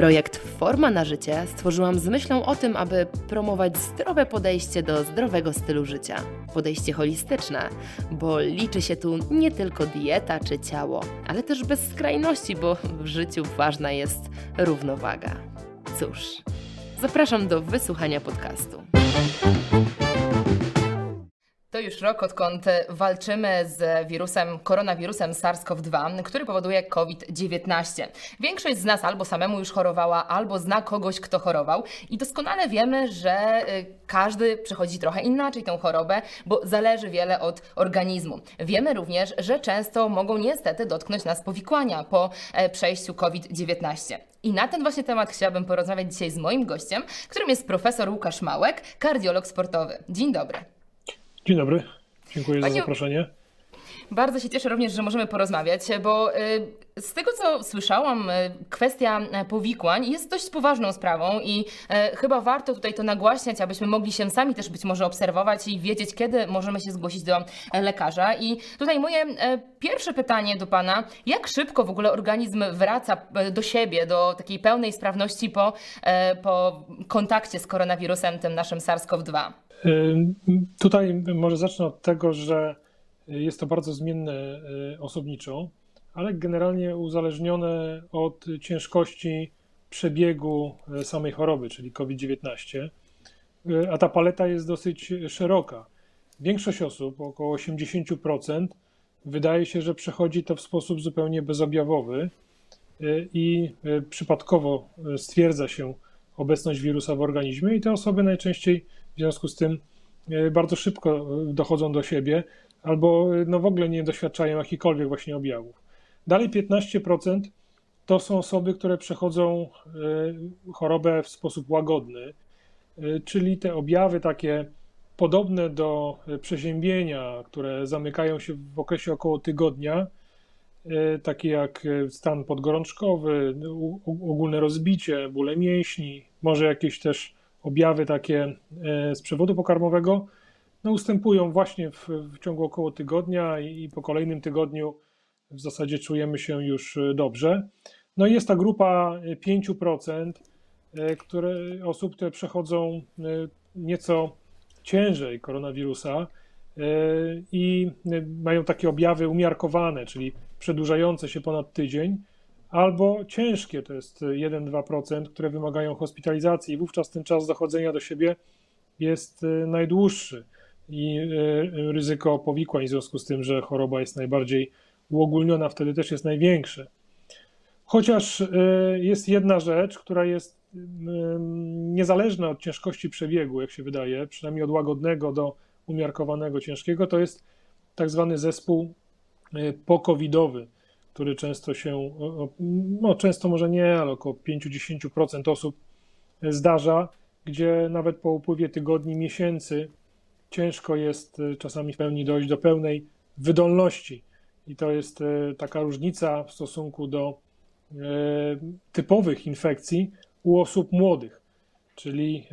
Projekt Forma na życie stworzyłam z myślą o tym, aby promować zdrowe podejście do zdrowego stylu życia. Podejście holistyczne, bo liczy się tu nie tylko dieta czy ciało, ale też bez skrajności, bo w życiu ważna jest równowaga. Cóż, zapraszam do wysłuchania podcastu. To już rok, odkąd walczymy z wirusem, koronawirusem SARS-CoV-2, który powoduje COVID-19. Większość z nas albo samemu już chorowała, albo zna kogoś, kto chorował. I doskonale wiemy, że y, każdy przechodzi trochę inaczej tę chorobę, bo zależy wiele od organizmu. Wiemy również, że często mogą niestety dotknąć nas powikłania po e, przejściu COVID-19. I na ten właśnie temat chciałabym porozmawiać dzisiaj z moim gościem, którym jest profesor Łukasz Małek, kardiolog sportowy. Dzień dobry. Dzień dobry, dziękuję Panie... za zaproszenie. Bardzo się cieszę również, że możemy porozmawiać, bo y, z tego co słyszałam, y, kwestia y, powikłań jest dość poważną sprawą i chyba warto tutaj to nagłaśniać, abyśmy mogli się sami też być może obserwować i wiedzieć, kiedy możemy się zgłosić do lekarza. I tutaj moje pierwsze pytanie do Pana, jak szybko w ogóle organizm wraca do siebie, do takiej pełnej sprawności po, po kontakcie z koronawirusem, tym naszym SARS-CoV-2? Tutaj może zacznę od tego, że jest to bardzo zmienne osobniczo, ale generalnie uzależnione od ciężkości przebiegu y, samej choroby, czyli COVID-19. Y, a ta paleta jest dosyć szeroka. Większość osób, około 80%, wydaje się, że przechodzi to w sposób zupełnie bezobjawowy i przypadkowo stwierdza się obecność wirusa w organizmie, i te osoby najczęściej w związku z tym bardzo szybko dochodzą do siebie, albo no w ogóle nie doświadczają jakichkolwiek właśnie objawów. Dalej 15% to są osoby, które przechodzą e, chorobę w sposób łagodny, e, czyli te objawy takie podobne do e, przeziębienia, które zamykają się w okresie około tygodnia, takie jak stan podgorączkowy, ogólne rozbicie, bóle mięśni, może jakieś też objawy takie z przewodu pokarmowego, no, ustępują właśnie w, w ciągu około tygodnia i, i po kolejnym tygodniu w zasadzie czujemy się już e, dobrze. No i jest ta grupa 5% e, e, które, osób, które przechodzą nieco ciężej koronawirusa i mają takie objawy umiarkowane, czyli przedłużające się ponad tydzień, albo ciężkie, to jest 1-2%, które wymagają hospitalizacji, i wówczas ten czas dochodzenia do siebie jest najdłuższy i ryzyko powikłań w związku z tym, że choroba jest najbardziej uogólniona, wtedy też jest największe. Chociaż e, jest jedna rzecz, która jest niezależna od ciężkości przebiegu, jak się wydaje, przynajmniej od łagodnego do umiarkowanego ciężkiego, to jest tak zwany zespół e, pokowidowy, który często się, no często może nie, ale około 5-10% osób zdarza, gdzie nawet po upływie tygodni, miesięcy ciężko jest y, czasami w pełni dojść do pełnej wydolności. I to jest y, taka różnica w stosunku do y, typowych infekcji u osób młodych. Czyli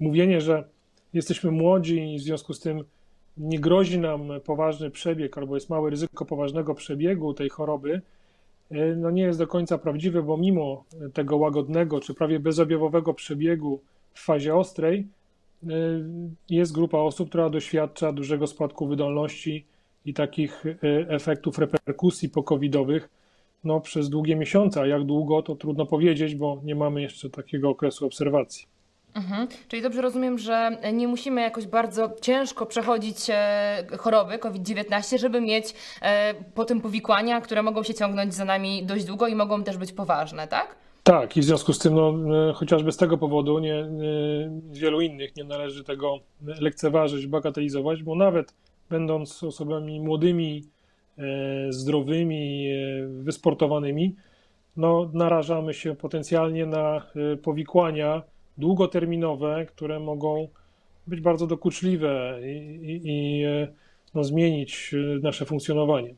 mówienie, że jesteśmy młodzi i w związku z tym nie grozi nam poważny przebieg albo jest małe ryzyko poważnego przebiegu tej choroby, no nie jest do końca prawdziwe, bo mimo tego łagodnego czy prawie bezobjawowego przebiegu w fazie ostrej, jest grupa osób, która doświadcza dużego spadku wydolności i takich y, efektów reperkusji pokowidowych no, przez długie miesiące. A jak długo, to trudno powiedzieć, bo nie mamy jeszcze takiego okresu obserwacji. Mhm. Czyli dobrze rozumiem, że nie musimy jakoś bardzo ciężko przechodzić e, choroby COVID-19, żeby mieć e, po tym powikłania, które mogą się ciągnąć za nami dość długo i mogą też być poważne, tak? Tak, i w związku z tym, no, e, chociażby z tego powodu, nie, wielu innych nie należy tego lekceważyć, bagatelizować, bo nawet będąc osobami młodymi, e, zdrowymi, e, wysportowanymi, no, narażamy się potencjalnie na powikłania długoterminowe, które mogą być bardzo dokuczliwe i, i, i no, zmienić nasze funkcjonowanie.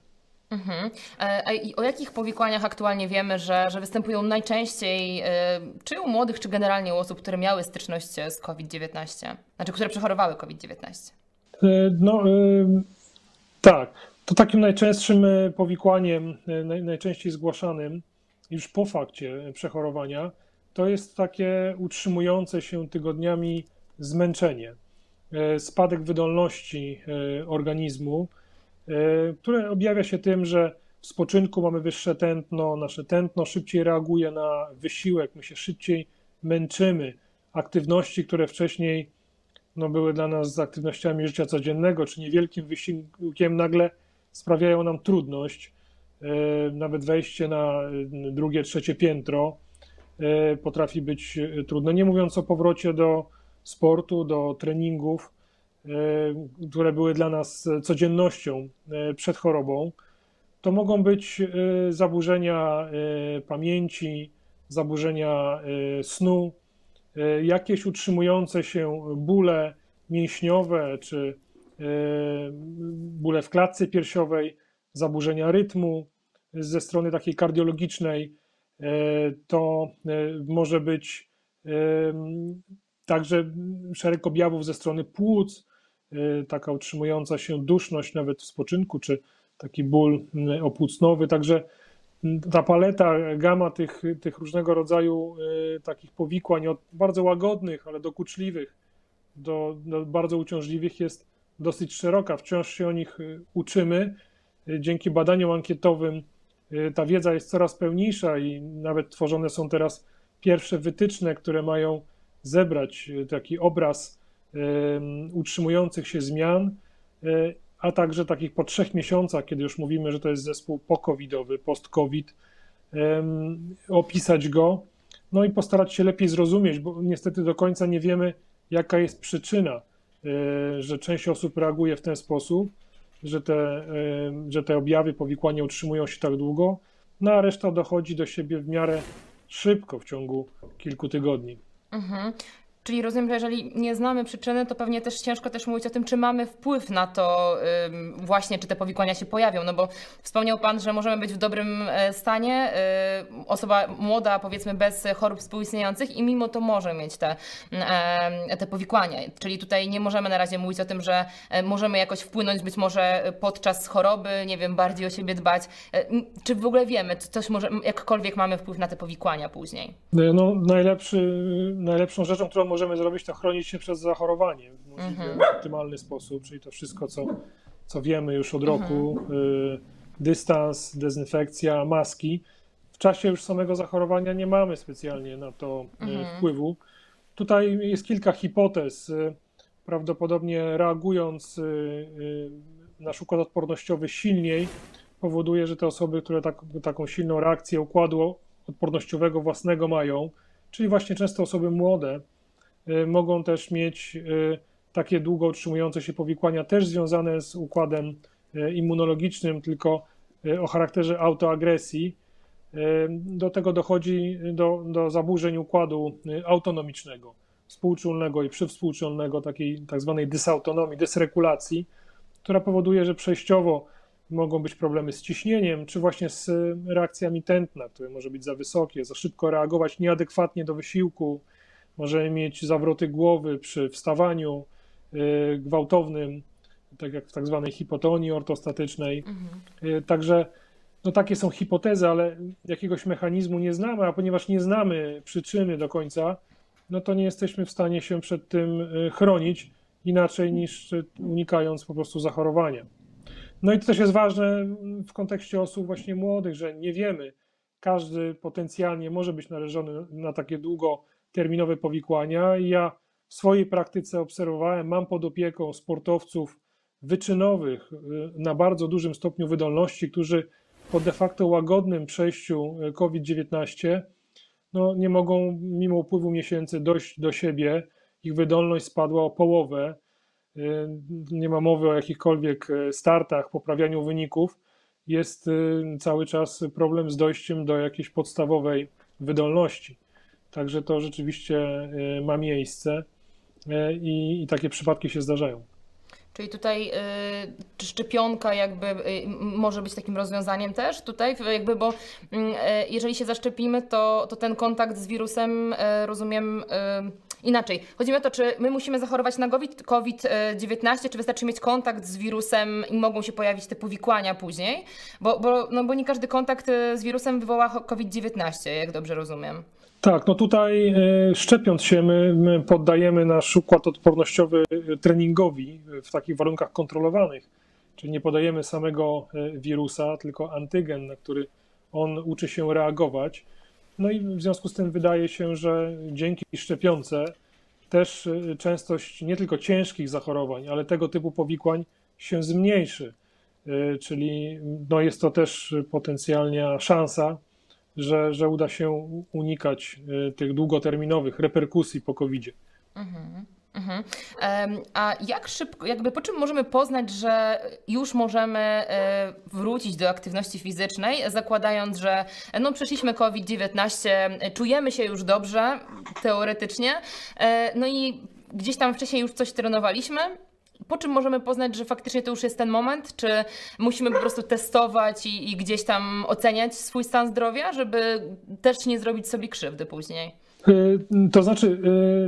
Mhm. E, I o jakich powikłaniach aktualnie wiemy, że, że występują najczęściej, e, czy u młodych, czy generalnie u osób, które miały styczność z COVID-19, znaczy które przechorowały COVID-19? E, no tak, to takim najczęstszym powikłaniem, najczęściej zgłaszanym już po fakcie przechorowania, to jest takie utrzymujące się tygodniami zmęczenie, spadek wydolności organizmu, E, które objawia się tym, że w spoczynku mamy wyższe tętno, nasze tętno szybciej reaguje na wysiłek, my się szybciej męczymy. Aktywności, które wcześniej no, były dla nas z aktywnościami życia codziennego, czy niewielkim wysiłkiem, nagle sprawiają nam trudność. E, nawet wejście na drugie, trzecie piętro e, potrafi być trudne. Nie mówiąc o powrocie do sportu, do treningów, E, które były dla nas codziennością e, przed chorobą, to mogą być e, zaburzenia pamięci, zaburzenia snu, jakieś utrzymujące się bóle mięśniowe czy bóle w klatce piersiowej, zaburzenia rytmu ze strony takiej kardiologicznej. To może być także szereg objawów ze strony płuc, taka utrzymująca się duszność nawet w spoczynku, czy taki ból opłucnowy. Także ta paleta, gama tych, tych różnego rodzaju takich powikłań, od bardzo łagodnych, ale dokuczliwych, do, do bardzo uciążliwych jest dosyć szeroka. Wciąż się o nich uczymy. Dzięki badaniom ankietowym ta wiedza jest coraz pełniejsza i nawet tworzone są teraz pierwsze wytyczne, które mają zebrać taki obraz utrzymujących się zmian, a także takich po trzech miesiącach, kiedy już mówimy, że to jest zespół po-covidowy, post-covid, opisać go, no i postarać się lepiej zrozumieć, bo niestety do końca nie wiemy, jaka jest przyczyna, e, że część osób reaguje w ten sposób, że te, że te objawy powikłania utrzymują się tak długo, no a reszta dochodzi do siebie w miarę szybko w ciągu kilku tygodni. Mhm. Czyli rozumiem, że jeżeli nie znamy przyczyny, to pewnie też ciężko też mówić o tym, czy mamy wpływ na to właśnie, czy te powikłania się pojawią. No bo wspomniał Pan, że możemy być w dobrym e, stanie, y, osoba młoda, powiedzmy bez chorób współistniejących i mimo to może mieć te, te powikłania. Czyli tutaj nie możemy na razie mówić o tym, że e, możemy jakoś wpłynąć być może podczas choroby, nie wiem, bardziej o siebie dbać. E, czy w ogóle wiemy, czy coś może, jakkolwiek mamy wpływ na te powikłania później? No, najlepszy, najlepszą rzeczą, którą możemy zrobić, to chronić się przed zachorowaniem w możliwie mhm. optymalny sposób, czyli to wszystko, co, co wiemy już od roku, mhm. y, dystans, dezynfekcja, maski. W czasie już samego zachorowania nie mamy specjalnie na to y, mhm. wpływu. Tutaj jest kilka hipotez. Y, prawdopodobnie reagując nasz układ odpornościowy silniej, powoduje, że te osoby, które tak, taką silną reakcję układu odpornościowego własnego mają, czyli właśnie często osoby młode, Y, mogą też mieć y, takie długo utrzymujące się powikłania, też związane z układem y, immunologicznym, tylko o charakterze autoagresji. Do tego dochodzi do, do zaburzeń układu autonomicznego, współczulnego i przywspółczulnego, takiej tak zwanej dysautonomii, dysregulacji, która powoduje, że przejściowo mogą być problemy z ciśnieniem, czy właśnie z reakcjami tętna, które może być za wysokie, za szybko reagować nieadekwatnie do wysiłku, Możemy mieć zawroty głowy przy wstawaniu y, gwałtownym, tak jak w tak zwanej hipotonii ortostatycznej. Mhm. Y, także no takie są hipotezy, ale jakiegoś mechanizmu nie znamy, a ponieważ nie znamy przyczyny do końca, no to nie jesteśmy w stanie się przed tym y, chronić inaczej niż unikając po prostu zachorowania. No i to też jest ważne w kontekście osób właśnie młodych, że nie wiemy, każdy potencjalnie może być narażony na takie długo terminowe powikłania. Ja w swojej praktyce obserwowałem, mam pod opieką sportowców wyczynowych y, na bardzo dużym stopniu wydolności, którzy po de facto łagodnym przejściu y, COVID-19 no, nie mogą mimo upływu miesięcy dojść do siebie. Ich wydolność spadła o połowę. Y, nie ma mowy o jakichkolwiek startach, poprawianiu wyników. Jest cały czas problem z dojściem do jakiejś podstawowej wydolności. Także to rzeczywiście e, ma miejsce e, i, i takie przypadki się zdarzają. Czyli tutaj y, szczepionka jakby y, może być takim rozwiązaniem też tutaj, jakby, bo y, jeżeli się zaszczepimy, to, to ten kontakt z wirusem, y, rozumiem, y, inaczej. Chodzi mi o to, czy my musimy zachorować na COVID-19, czy wystarczy mieć kontakt z wirusem i mogą się pojawić te powikłania później, bo, bo, no, bo nie każdy kontakt z wirusem wywoła COVID-19, jak dobrze rozumiem. Tak, no tutaj e, szczepiąc się, my, my, poddajemy nasz układ odpornościowy e, treningowi w takich warunkach kontrolowanych. Czyli nie podajemy samego e, wirusa, tylko antygen, na który on uczy się reagować. No i w związku z tym wydaje się, że dzięki szczepionce też częstość nie tylko ciężkich zachorowań, ale tego typu powikłań się zmniejszy. Czyli no jest to też potencjalnie szansa że, że uda się unikać y, tych długoterminowych reperkusji po COVID-zie. Mhm. Mhm. A jak szybko, jakby po czym możemy poznać, że już możemy e, wrócić do aktywności fizycznej, zakładając, że no, przeszliśmy COVID-19, czujemy się już dobrze, teoretycznie, e, no i gdzieś tam wcześniej już coś trenowaliśmy, po czym możemy poznać, że faktycznie to już jest ten moment? Czy musimy po prostu testować i, i gdzieś tam oceniać swój stan zdrowia, żeby też nie zrobić sobie krzywdy później? Y, to znaczy,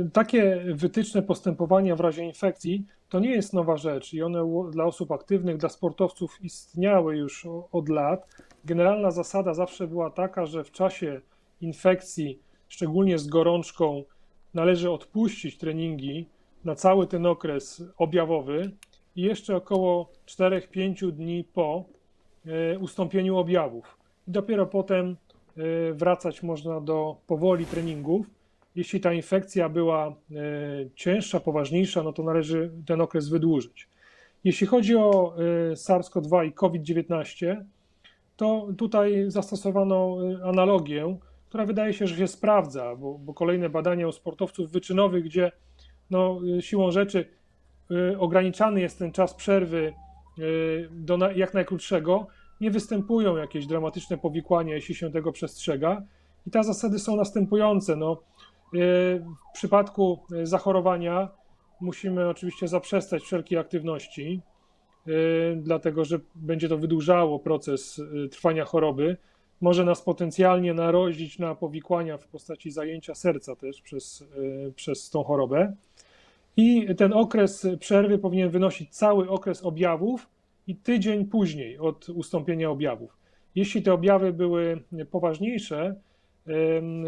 y, takie wytyczne postępowania w razie infekcji to nie jest nowa rzecz i one dla osób aktywnych, dla sportowców istniały już od lat. Generalna zasada zawsze była taka, że w czasie infekcji, szczególnie z gorączką, należy odpuścić treningi, na cały ten okres objawowy i jeszcze około 4-5 dni po e, ustąpieniu objawów. I dopiero potem e, wracać można do powoli treningów. Jeśli ta infekcja była e, cięższa, poważniejsza, no to należy ten okres wydłużyć. Jeśli chodzi o SARS-CoV-2 i COVID-19, to tutaj zastosowano analogię, która wydaje się, że się sprawdza, bo, bo kolejne badania u sportowców wyczynowych, gdzie no, siłą rzeczy y, ograniczany jest ten czas przerwy y, do jak najkrótszego, nie występują jakieś dramatyczne powikłania, jeśli się tego przestrzega. I te zasady są następujące. No, y, w przypadku zachorowania musimy oczywiście zaprzestać wszelkiej aktywności, dlatego że będzie to wydłużało proces trwania choroby. Może nas potencjalnie narozić na powikłania w postaci zajęcia serca też przez, przez tą chorobę. I ten okres przerwy powinien wynosić cały okres objawów i tydzień później od ustąpienia objawów. Jeśli te objawy były poważniejsze,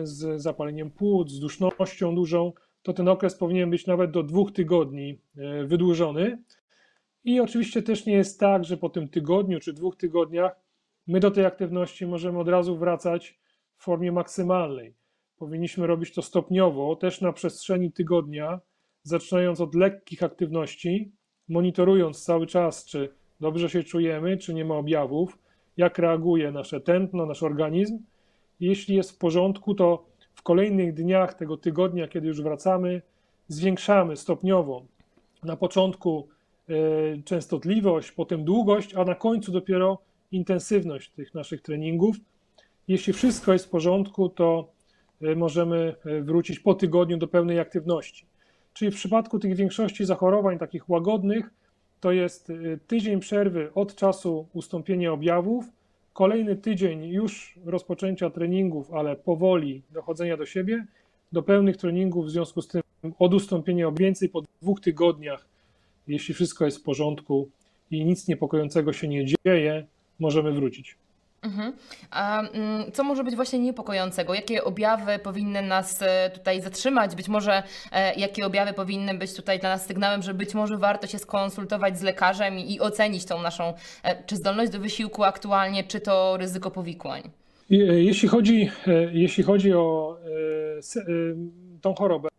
z zapaleniem płuc, z dusznością dużą, to ten okres powinien być nawet do dwóch tygodni e, wydłużony. I oczywiście też nie jest tak, że po tym tygodniu czy dwóch tygodniach my do tej aktywności możemy od razu wracać w formie maksymalnej. Powinniśmy robić to stopniowo, też na przestrzeni tygodnia, zaczynając od lekkich aktywności, monitorując cały czas, czy dobrze się czujemy, czy nie ma objawów, jak reaguje nasze tętno, nasz organizm. Jeśli jest w porządku, to w kolejnych dniach tego tygodnia, kiedy już wracamy, zwiększamy stopniowo na początku e, częstotliwość, potem długość, a na końcu dopiero intensywność tych naszych treningów. Jeśli wszystko jest w porządku, to e, możemy e, wrócić po tygodniu do pełnej aktywności. Czyli w przypadku tych większości zachorowań takich łagodnych, to jest y, tydzień przerwy od czasu ustąpienia objawów, kolejny tydzień już rozpoczęcia treningów, ale powoli dochodzenia do siebie, do pełnych treningów, w związku z tym od ustąpienia więcej po dwóch tygodniach, jeśli wszystko jest w porządku i nic niepokojącego się nie dzieje, możemy wrócić. Mhm. A mm, co może być właśnie niepokojącego? Jakie objawy powinny nas e, tutaj zatrzymać? Być może e, jakie objawy powinny być tutaj dla nas sygnałem, że być może warto się skonsultować z lekarzem i, ocenić tą naszą e, czy zdolność do wysiłku aktualnie, czy to ryzyko powikłań? Jeśli chodzi, jeśli chodzi o tą chorobę,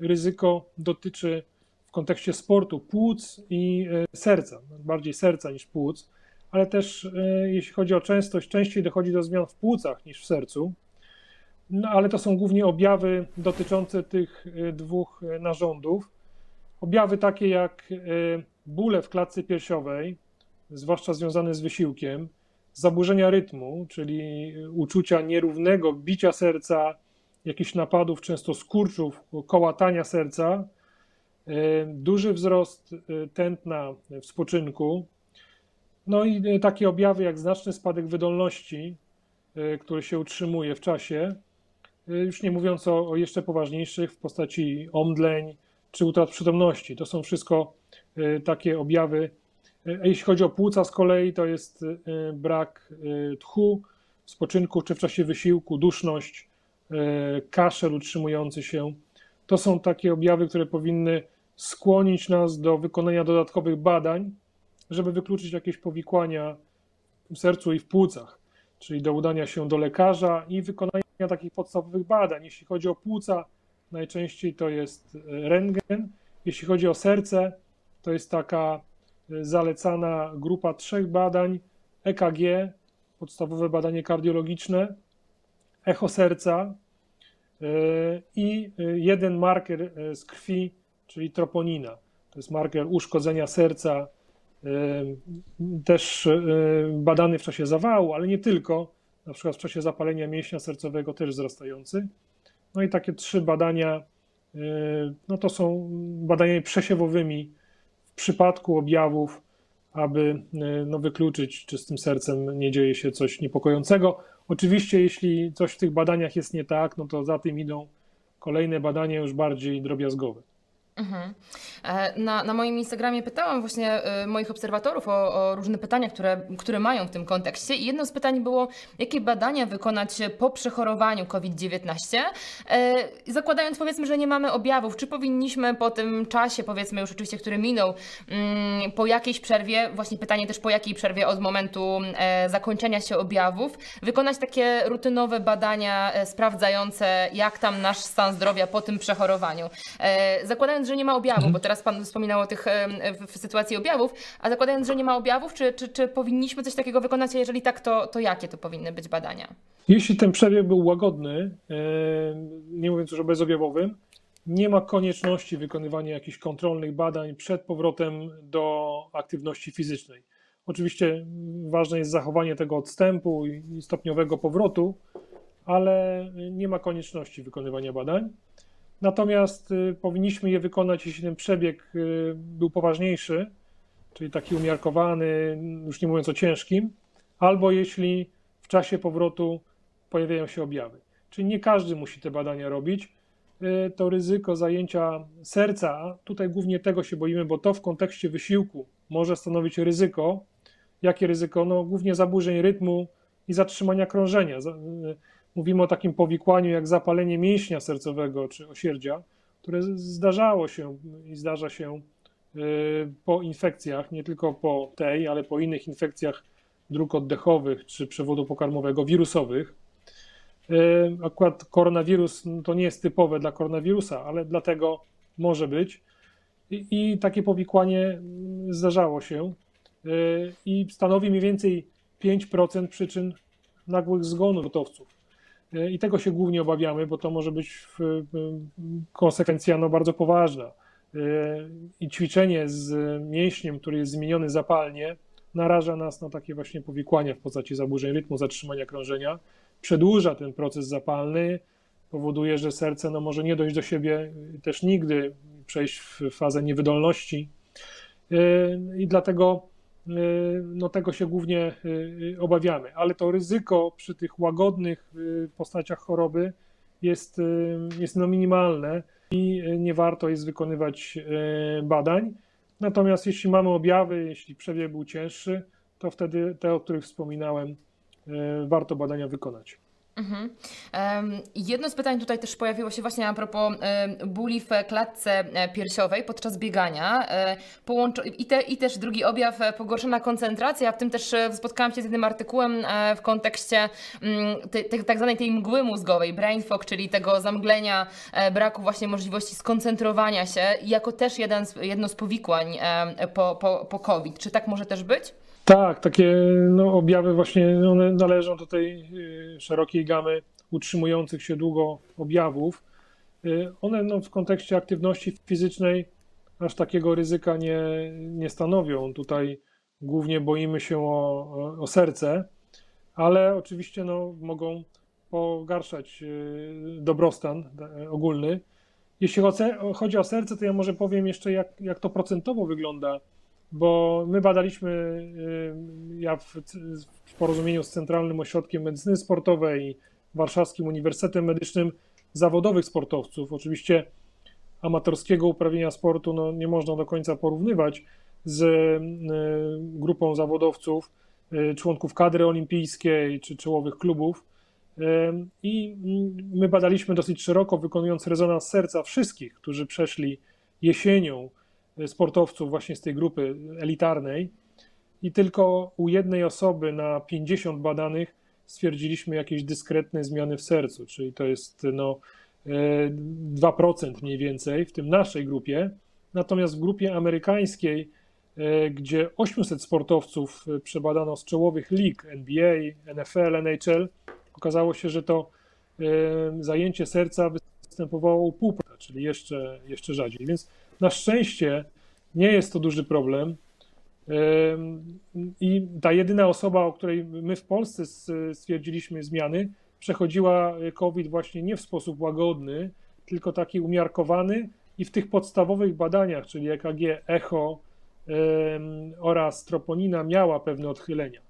ryzyko dotyczy w kontekście sportu płuc i serca, bardziej serca niż płuc ale też e, jeśli chodzi o częstość, częściej dochodzi do zmian w płucach niż w sercu. No, ale to są głównie objawy dotyczące tych e, dwóch e, narządów. Objawy takie jak bóle w klatce piersiowej, zwłaszcza związane z wysiłkiem, zaburzenia rytmu, czyli uczucia nierównego bicia serca, jakichś napadów, często skurczów, kołatania serca, duży wzrost tętna w spoczynku, no i takie objawy jak znaczny spadek wydolności, który się utrzymuje w czasie, już nie mówiąc o, o jeszcze poważniejszych w postaci omdleń czy utrat przytomności. To są wszystko takie objawy. Jeśli chodzi o płuca z kolei, to jest brak tchu, spoczynku czy w czasie wysiłku, duszność, e, kaszel utrzymujący się. To są takie objawy, które powinny skłonić nas do wykonania dodatkowych badań, żeby wykluczyć jakieś powikłania w sercu i w płucach, czyli do udania się do lekarza i wykonania takich podstawowych badań. Jeśli chodzi o płuca, najczęściej to jest e, rentgen. Jeśli chodzi o serce, to jest taka e, zalecana grupa trzech badań: EKG, podstawowe badanie kardiologiczne, echo serca e, i jeden marker z krwi, czyli troponina. To jest marker uszkodzenia serca, też badany w czasie zawału, ale nie tylko, na przykład w czasie zapalenia mięśnia sercowego też wzrastający. No i takie trzy badania, no to są badaniami przesiewowymi w przypadku objawów aby no, wykluczyć, czy z tym sercem nie dzieje się coś niepokojącego. Oczywiście, jeśli coś w tych badaniach jest nie tak, no to za tym idą kolejne badania już bardziej drobiazgowe. Mhm. E, na, na moim Instagramie pytałam właśnie e, moich obserwatorów o, o, różne pytania, które, które mają w tym kontekście. I jedno z pytań było, jakie badania wykonać po przechorowaniu COVID-19, e, zakładając powiedzmy, że nie mamy objawów. Czy powinniśmy po tym czasie, powiedzmy już oczywiście, który minął, mm, po jakiejś przerwie, właśnie pytanie też po jakiej przerwie od momentu zakończenia się objawów, wykonać takie rutynowe badania sprawdzające, jak tam nasz stan zdrowia po tym przechorowaniu. Zakładając, że nie ma objawów, mhm. bo teraz Pan wspominał o tych w sytuacji objawów, a zakładając, że nie ma objawów, czy, czy, czy powinniśmy coś takiego wykonać, a jeżeli tak, to, to jakie to powinny być badania? Jeśli ten przebieg był łagodny, nie mówiąc już o bezobjawowym, nie ma konieczności wykonywania jakichś kontrolnych badań przed powrotem do aktywności fizycznej. Oczywiście ważne jest zachowanie tego odstępu i stopniowego powrotu, ale nie ma konieczności wykonywania badań. Natomiast y, powinniśmy je wykonać, jeśli ten przebieg y, był poważniejszy, czyli taki umiarkowany, już nie mówiąc o ciężkim, albo jeśli w czasie powrotu pojawiają się objawy. Czyli nie każdy musi te badania robić. Y, to ryzyko zajęcia serca, tutaj głównie tego się boimy, bo to w kontekście wysiłku może stanowić ryzyko. Jakie ryzyko? No, głównie zaburzeń rytmu i zatrzymania krążenia. Mówimy o takim powikłaniu jak zapalenie mięśnia sercowego czy osierdzia, które zdarzało się i zdarza się y, po infekcjach, nie tylko po tej, ale po innych infekcjach dróg oddechowych czy przewodu pokarmowego, wirusowych. Y, akurat koronawirus no, to nie jest typowe dla koronawirusa, ale dlatego może być. I, takie powikłanie zdarzało się y, i stanowi mniej więcej 5% przyczyn nagłych zgonów sportowców. I tego się głównie obawiamy, bo to może być konsekwencja no, bardzo poważna. E, I ćwiczenie z mięśniem, który jest zmieniony zapalnie, naraża nas na takie właśnie powikłania w postaci zaburzeń rytmu, zatrzymania krążenia, przedłuża ten proces zapalny, powoduje, że serce no, może nie dojść do siebie też nigdy, przejść w fazę niewydolności. E, I dlatego no tego się głównie y, y, obawiamy, ale to ryzyko przy tych łagodnych postaciach choroby jest, jest no minimalne i nie warto jest wykonywać badań. Natomiast jeśli mamy objawy, jeśli przebieg był cięższy, to wtedy te, o których wspominałem, warto badania wykonać. Mhm. Jedno z pytań tutaj też pojawiło się właśnie a propos bóli w klatce e, piersiowej podczas biegania. E, I, te, I też drugi objaw, e, pogorszona koncentracja. W tym też spotkałam się z jednym artykułem w kontekście mm, tej, tej, tak zwanej tej mgły mózgowej, brain fog, czyli tego zamglenia, braku właśnie możliwości skoncentrowania się, jako też jeden z, jedno z powikłań po, po, po COVID. Czy tak może też być? Tak, takie no, objawy właśnie one należą do tej y, szerokiej gamy utrzymujących się długo objawów. Y, one no, w kontekście aktywności fizycznej aż takiego ryzyka nie, nie stanowią. Tutaj głównie boimy się o, o serce, ale oczywiście no, mogą pogarszać y, dobrostan ogólny. Jeśli chodzi o serce, to ja może powiem jeszcze, jak, jak to procentowo wygląda, bo my badaliśmy, y, ja w, w porozumieniu z Centralnym Ośrodkiem Medycyny Sportowej i Warszawskim Uniwersytetem Medycznym zawodowych sportowców. Oczywiście amatorskiego uprawienia sportu no, nie można do końca porównywać z y, grupą zawodowców, y, członków kadry olimpijskiej czy czołowych klubów. I my badaliśmy dosyć szeroko, wykonując rezonans serca wszystkich, którzy przeszli jesienią sportowców właśnie z tej grupy elitarnej. I tylko u jednej osoby na 50 badanych stwierdziliśmy jakieś dyskretne zmiany w sercu, czyli to jest no, 2% e, mniej więcej w tym naszej grupie. Natomiast w grupie amerykańskiej, e, gdzie 800 sportowców przebadano z czołowych lig NBA, NFL, NHL, okazało się, że to zajęcie serca występowało u pół, czyli jeszcze, jeszcze rzadziej. Więc na szczęście nie jest to duży problem. I ta jedyna osoba, o której my w Polsce stwierdziliśmy zmiany, przechodziła COVID właśnie nie w sposób łagodny, tylko taki umiarkowany i w tych podstawowych badaniach, czyli EKG, echo oraz troponina miała pewne odchylenia,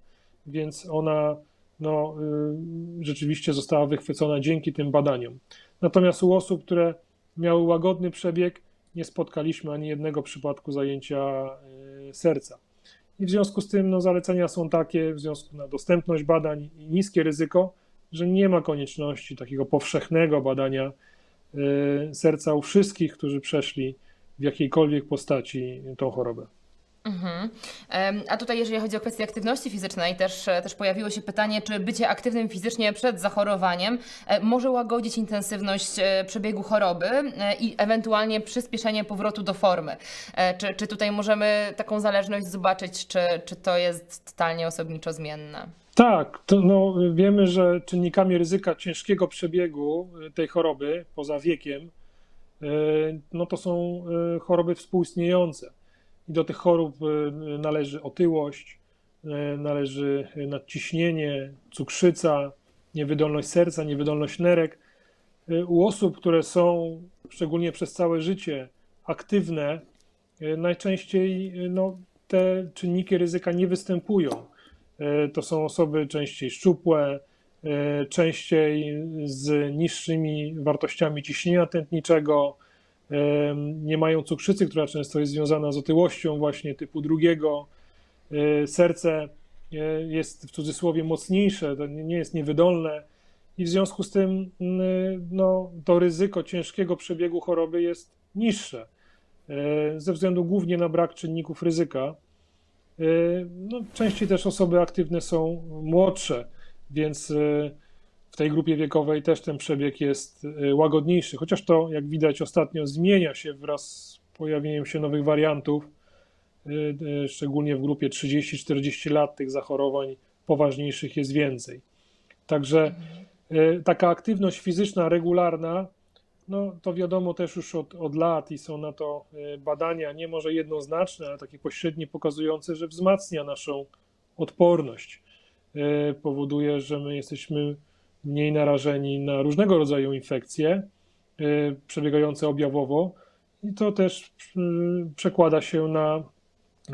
więc ona no, y, rzeczywiście została wychwycona dzięki tym badaniom. Natomiast u osób, które miały łagodny przebieg, nie spotkaliśmy ani jednego przypadku zajęcia y, serca. I w związku z tym no, zalecenia są takie, w związku na dostępność badań i niskie ryzyko, że nie ma konieczności takiego powszechnego badania y, serca u wszystkich, którzy przeszli w jakiejkolwiek postaci tą chorobę. Mhm. A tutaj, jeżeli chodzi o kwestię aktywności fizycznej, też, e, też pojawiło się pytanie, czy bycie aktywnym fizycznie przed zachorowaniem e, może łagodzić intensywność e, przebiegu choroby i ewentualnie przyspieszenie powrotu do formy. Czy, czy tutaj możemy taką zależność zobaczyć, czy, czy to jest totalnie osobniczo zmienne? Tak, to no, wiemy, że czynnikami ryzyka ciężkiego przebiegu tej choroby, poza wiekiem, no to są choroby współistniejące. I do tych chorób y, należy otyłość, y, należy nadciśnienie, cukrzyca, niewydolność serca, niewydolność nerek. Y, u osób, które są szczególnie przez całe życie aktywne, najczęściej no, te czynniki ryzyka nie występują. To są osoby częściej szczupłe, częściej z niższymi wartościami ciśnienia tętniczego, nie mają cukrzycy, która często jest związana z otyłością właśnie typu drugiego. E, serce e, jest w cudzysłowie mocniejsze, nie jest niewydolne i w związku z tym no, to ryzyko ciężkiego przebiegu choroby jest niższe e, ze względu głównie na brak czynników ryzyka. No, częściej też osoby aktywne są młodsze, więc tej grupie wiekowej też ten przebieg jest y, łagodniejszy, chociaż to, jak widać, ostatnio zmienia się wraz z pojawieniem się nowych wariantów, y, y, szczególnie w grupie 30-40 lat tych zachorowań poważniejszych jest więcej. Także taka aktywność fizyczna regularna, no to wiadomo też już od, od lat i są na to badania, nie może jednoznaczne, ale takie pośrednie pokazujące, że wzmacnia naszą odporność. Powoduje, że my jesteśmy mniej narażeni na różnego rodzaju infekcje y, przebiegające objawowo i to też y, przekłada się na,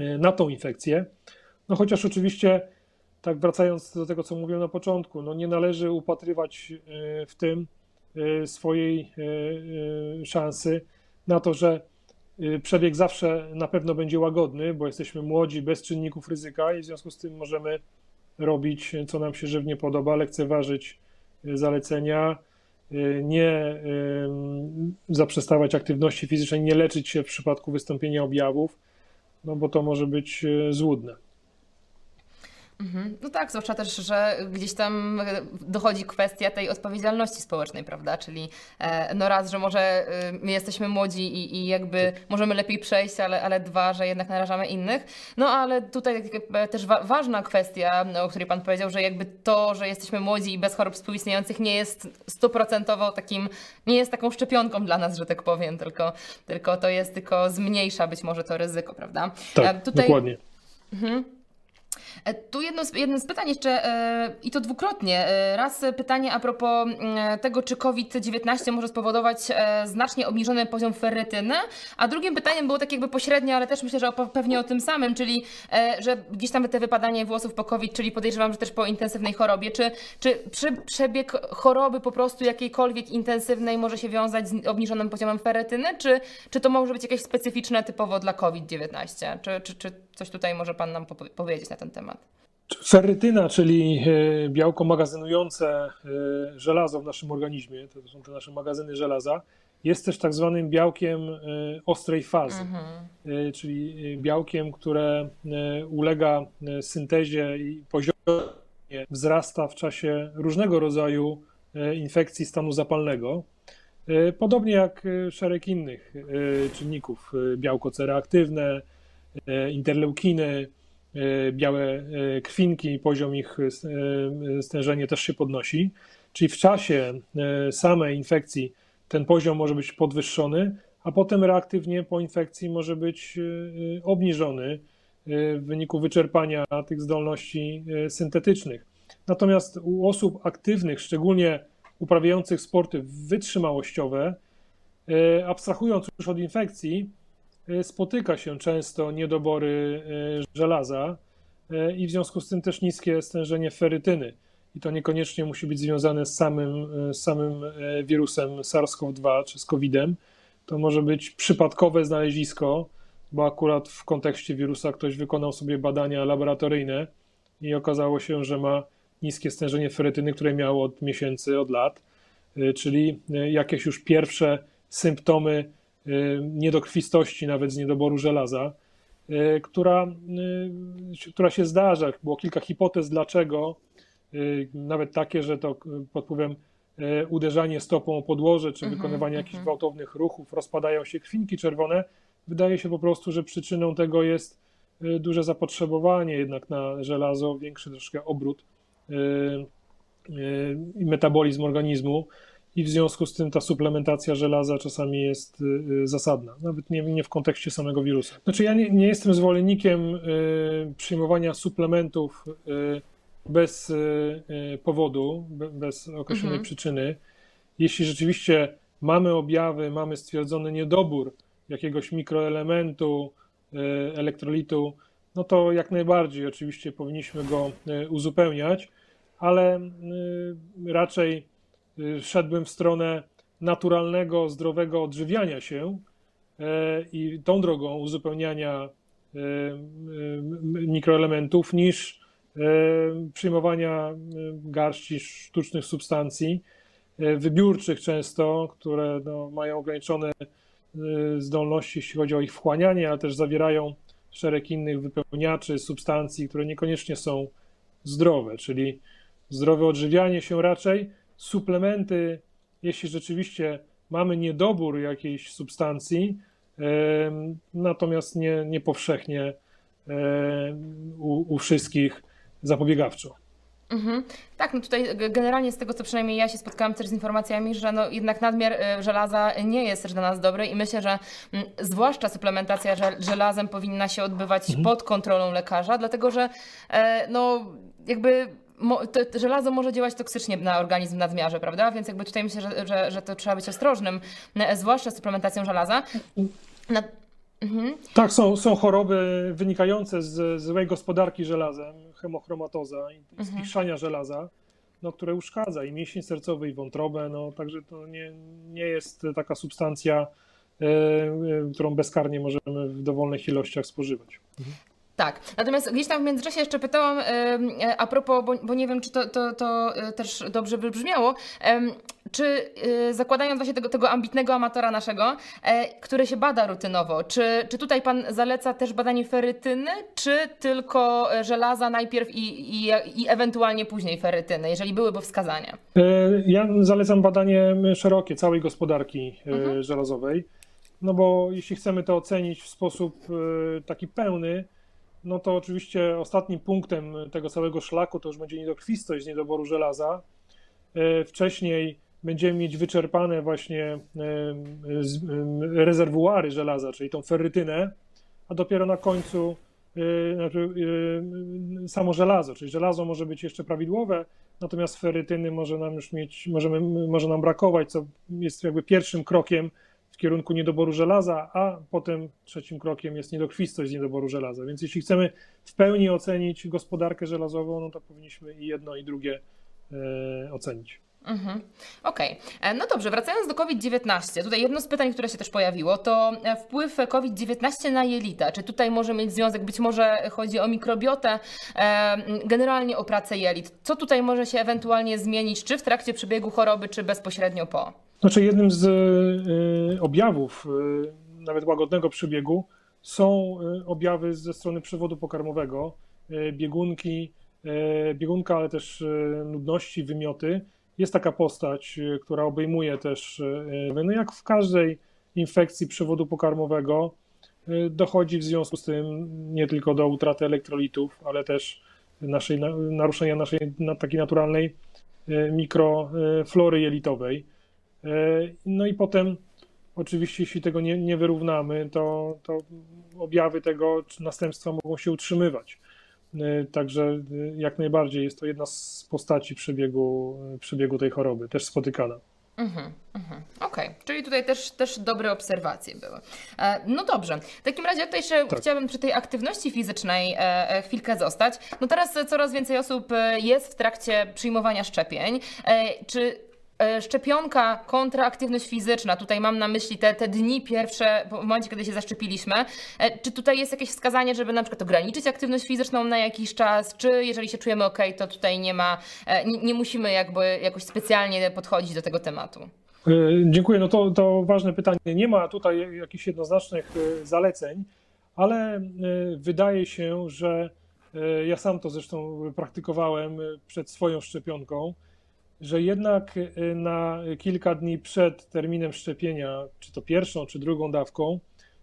y, na tą infekcję. No chociaż oczywiście, tak wracając do tego, co mówiłem na początku, no nie należy upatrywać w tym swojej szansy na to, że przebieg zawsze na pewno będzie łagodny, bo jesteśmy młodzi, bez czynników ryzyka i w związku z tym możemy robić, co nam się żywnie podoba, lekceważyć zalecenia, y, nie zaprzestawać aktywności fizycznej, nie leczyć się w przypadku wystąpienia objawów, no bo to może być y, złudne. Mhm. No tak, zwłaszcza też, że gdzieś tam e, dochodzi kwestia tej odpowiedzialności społecznej, prawda? Czyli e, no raz, że może e, my jesteśmy młodzi i, i jakby tak. możemy lepiej przejść, ale, ale dwa, że jednak narażamy innych. No ale tutaj też wa ważna kwestia, no, o której Pan powiedział, że jakby to, że jesteśmy młodzi i bez chorób współistniejących nie jest stuprocentowo takim, nie jest taką szczepionką dla nas, że tak powiem, tylko, tylko to jest tylko zmniejsza być może to ryzyko, prawda? Tak, tutaj... dokładnie. Mhm. E, tu jedno z, jedno z pytań jeszcze e, i to dwukrotnie. E, raz pytanie a propos mm, tego, czy COVID-19 może spowodować znacznie obniżony poziom ferrytyny, a drugim pytaniem było tak jakby pośrednie, ale też myślę, że pewnie o tym samym, czyli że gdzieś tam te wypadanie włosów po COVID, czyli podejrzewam, że też po intensywnej chorobie. Czy, czy przebieg choroby po prostu jakiejkolwiek intensywnej może się wiązać z obniżonym poziomem ferrytyny, czy, czy to może być jakieś specyficzne typowo dla COVID-19? Czy, czy, czy coś tutaj może Pan nam powiedzieć na ten temat? Ferrytyna, czyli e, białko magazynujące e, żelazo w naszym organizmie, to są te nasze magazyny żelaza, jest też tak zwanym białkiem e, ostrej fazy, mhm. czyli białkiem, które ulega syntezie i poziomie wzrasta w czasie różnego rodzaju infekcji stanu zapalnego. Podobnie jak szereg innych czynników, białko C reaktywne, interleukiny, E, białe e, krwinki, poziom ich e, stężenie też się podnosi. Czyli w czasie samej infekcji ten poziom może być podwyższony, a potem reaktywnie po infekcji może być obniżony w wyniku wyczerpania tych zdolności syntetycznych. Natomiast u osób aktywnych, szczególnie uprawiających sporty wytrzymałościowe, abstrahując już od infekcji, E, spotyka się często niedobory e, żelaza e, i w związku z tym też niskie stężenie ferytyny. I to niekoniecznie musi być związane z samym, z samym wirusem SARS-CoV-2 czy z COVID-em. To może być przypadkowe znalezisko, bo akurat w kontekście wirusa ktoś wykonał sobie badania laboratoryjne i okazało się, że ma niskie stężenie ferytyny, które miało od miesięcy, od lat, czyli jakieś już pierwsze symptomy niedokrwistości, nawet z niedoboru żelaza, y, która, y, która się zdarza. Było kilka hipotez, dlaczego, nawet takie, że to pod wpływem uderzanie stopą o podłoże, czy mhm, wykonywanie jakichś mhm. gwałtownych ruchów, rozpadają się krwinki czerwone. Wydaje się po prostu, że przyczyną tego jest duże zapotrzebowanie jednak na żelazo, większy troszkę obrót i metabolizm organizmu i w związku z tym ta suplementacja żelaza czasami jest y, y, zasadna, nawet nie, nie w kontekście samego wirusa. Znaczy, ja nie, nie jestem zwolennikiem y, przyjmowania suplementów bez powodu, bez określonej mhm. przyczyny. Jeśli rzeczywiście mamy objawy, mamy stwierdzony niedobór jakiegoś mikroelementu, elektrolitu, no to jak najbardziej oczywiście powinniśmy go uzupełniać, ale raczej Y, szedłbym w stronę naturalnego, zdrowego odżywiania się e, i tą drogą uzupełniania e, mikroelementów niż e, przyjmowania garści sztucznych substancji, wybiórczych często, które no, mają ograniczone zdolności, jeśli chodzi o ich wchłanianie, ale też zawierają szereg innych wypełniaczy, substancji, które niekoniecznie są zdrowe, czyli zdrowe odżywianie się raczej suplementy, jeśli rzeczywiście mamy niedobór jakiejś substancji, natomiast nie, nie powszechnie u, u wszystkich zapobiegawczo. Mhm. Tak, no tutaj generalnie z tego, co przynajmniej ja się spotkałam też z informacjami, że no jednak nadmiar y, żelaza nie jest też dla nas dobry i myślę, że mm, zwłaszcza suplementacja żelazem powinna się odbywać mhm. pod kontrolą lekarza, dlatego że e, no jakby to, żelazo może działać toksycznie na organizm w nadmiarze, prawda? Więc jakby tutaj myślę, że, że, że to trzeba być ostrożnym, e, zwłaszcza z suplementacją żelaza. Na... Mhm. Tak, są, są choroby wynikające z złej gospodarki żelazem, hemochromatoza i mhm. spiszania żelaza, no, które uszkadza i mięsień sercowy, i wątrobę, no, także to nie, nie jest taka substancja, e, e którą bezkarnie możemy w dowolnych ilościach spożywać. Tak, natomiast gdzieś tam w międzyczasie jeszcze pytałam e, a propos, bo, bo, nie wiem, czy to, to, to e, też dobrze wybrzmiało, czy e, zakładając właśnie tego, tego ambitnego amatora naszego, który się bada rutynowo, czy, czy tutaj Pan zaleca też badanie ferytyny, czy tylko żelaza najpierw i, i, i ewentualnie później ferytyny, jeżeli byłyby wskazania? Ja zalecam badanie szerokie całej gospodarki mhm. żelazowej, no bo jeśli chcemy to ocenić w sposób taki pełny, no to oczywiście ostatnim punktem tego całego szlaku to już będzie niedokrwistość z niedoboru żelaza. E, wcześniej będziemy mieć wyczerpane właśnie e, rezerwuary żelaza, czyli tą ferrytynę, a dopiero na końcu znaczy, samo żelazo, czyli żelazo może być jeszcze prawidłowe, natomiast ferytyny może nam już mieć, możemy, może nam brakować, co jest jakby pierwszym krokiem w kierunku niedoboru żelaza, a potem trzecim krokiem jest niedokrwistość z niedoboru żelaza. Więc jeśli chcemy w pełni ocenić gospodarkę żelazową, no to powinniśmy i jedno, i drugie e, ocenić. Mhm. Okej, okay. no dobrze, wracając do COVID-19, tutaj jedno z pytań, które się też pojawiło, to e, wpływ COVID-19 na jelita. Czy tutaj może mieć związek, być może chodzi o mikrobiotę, generalnie o pracę jelit. Co tutaj może się ewentualnie zmienić, czy w trakcie przebiegu choroby, czy bezpośrednio po? Znaczy jednym z e, objawów e, nawet łagodnego przebiegu są objawy ze strony przewodu pokarmowego, biegunki, biegunka, ale też nudności, wymioty jest taka postać, y, która obejmuje też, y, no jak w każdej infekcji przewodu pokarmowego, y, dochodzi w związku z tym nie tylko do utraty elektrolitów, ale też naszej, naruszenia naszej takiej naturalnej mikroflory jelitowej. No i potem, oczywiście, jeśli tego nie, nie wyrównamy, to, to objawy tego następstwa mogą się utrzymywać. E, także e, jak najbardziej jest to jedna z postaci przebiegu, e, przebiegu tej choroby, też spotykana. Mhm, mhm. Okej, okay. czyli tutaj też, też dobre obserwacje były. no dobrze, w takim razie tutaj jeszcze tak. chciałabym przy tej aktywności fizycznej chwilkę zostać. No teraz coraz więcej osób jest w trakcie przyjmowania szczepień. czy E, szczepionka kontra aktywność fizyczna, tutaj mam na myśli te, te dni pierwsze, w momencie, kiedy się zaszczepiliśmy, e, czy tutaj jest jakieś wskazanie, żeby na przykład ograniczyć aktywność fizyczną na jakiś czas, czy jeżeli się czujemy ok, to tutaj nie ma, e, nie, nie musimy jakby jakoś specjalnie podchodzić do tego tematu? Dziękuję, no to, to ważne pytanie. Nie ma tutaj jakichś jednoznacznych zaleceń, ale wydaje się, że ja sam to zresztą praktykowałem przed swoją szczepionką, że jednak y, na kilka dni przed terminem szczepienia, czy to pierwszą, czy drugą dawką,